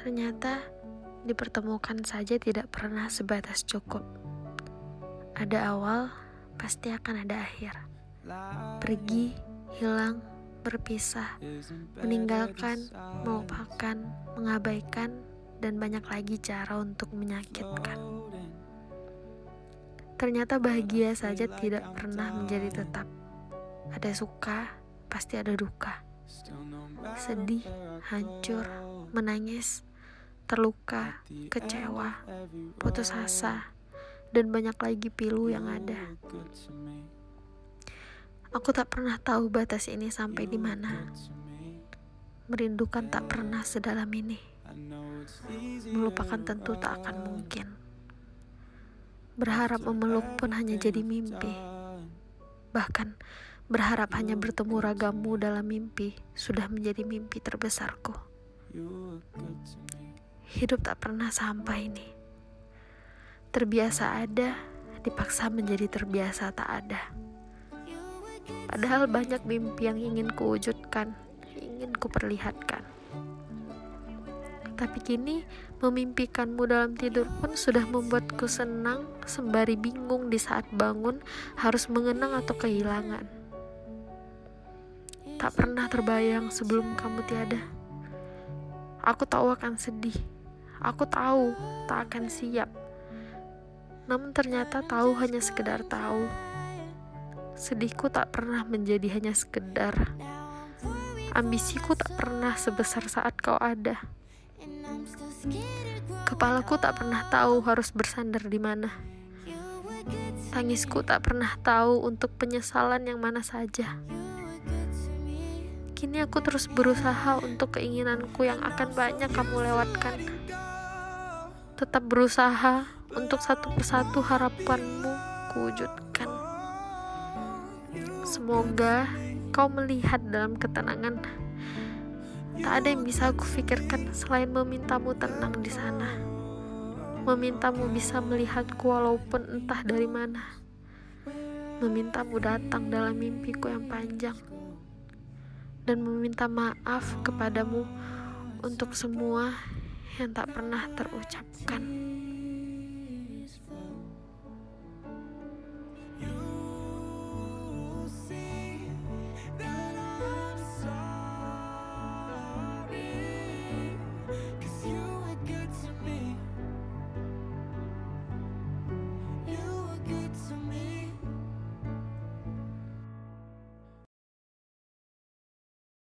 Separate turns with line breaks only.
Ternyata dipertemukan saja tidak pernah sebatas cukup. Ada awal, pasti akan ada akhir. Pergi, hilang, berpisah, meninggalkan, melupakan, mengabaikan, dan banyak lagi cara untuk menyakitkan. Ternyata bahagia saja tidak pernah menjadi tetap. Ada suka, pasti ada duka. Sedih, hancur, menangis, terluka, kecewa, putus asa, dan banyak lagi pilu yang ada. Aku tak pernah tahu batas ini sampai di mana. Merindukan tak pernah sedalam ini. Melupakan tentu tak akan mungkin. Berharap memeluk pun hanya jadi mimpi. Bahkan berharap hanya bertemu ragamu dalam mimpi sudah menjadi mimpi terbesarku. Hidup tak pernah sampai ini. Terbiasa ada, dipaksa menjadi terbiasa tak ada. Padahal banyak mimpi yang ingin kuwujudkan, ingin kuperlihatkan. Tapi kini memimpikanmu dalam tidur pun sudah membuatku senang sembari bingung di saat bangun harus mengenang atau kehilangan. Tak pernah terbayang sebelum kamu tiada. Aku tahu akan sedih, Aku tahu tak akan siap. Namun ternyata tahu hanya sekedar tahu. Sedihku tak pernah menjadi hanya sekedar. Ambisiku tak pernah sebesar saat kau ada. Kepalaku tak pernah tahu harus bersandar di mana. Tangisku tak pernah tahu untuk penyesalan yang mana saja. Kini aku terus berusaha untuk keinginanku yang akan banyak kamu lewatkan tetap berusaha untuk satu persatu harapanmu kuwujudkan. Semoga kau melihat dalam ketenangan. Tak ada yang bisa aku pikirkan selain memintamu tenang di sana. Memintamu bisa melihatku walaupun entah dari mana. Memintamu datang dalam mimpiku yang panjang. Dan meminta maaf kepadamu untuk semua yang tak pernah terucapkan.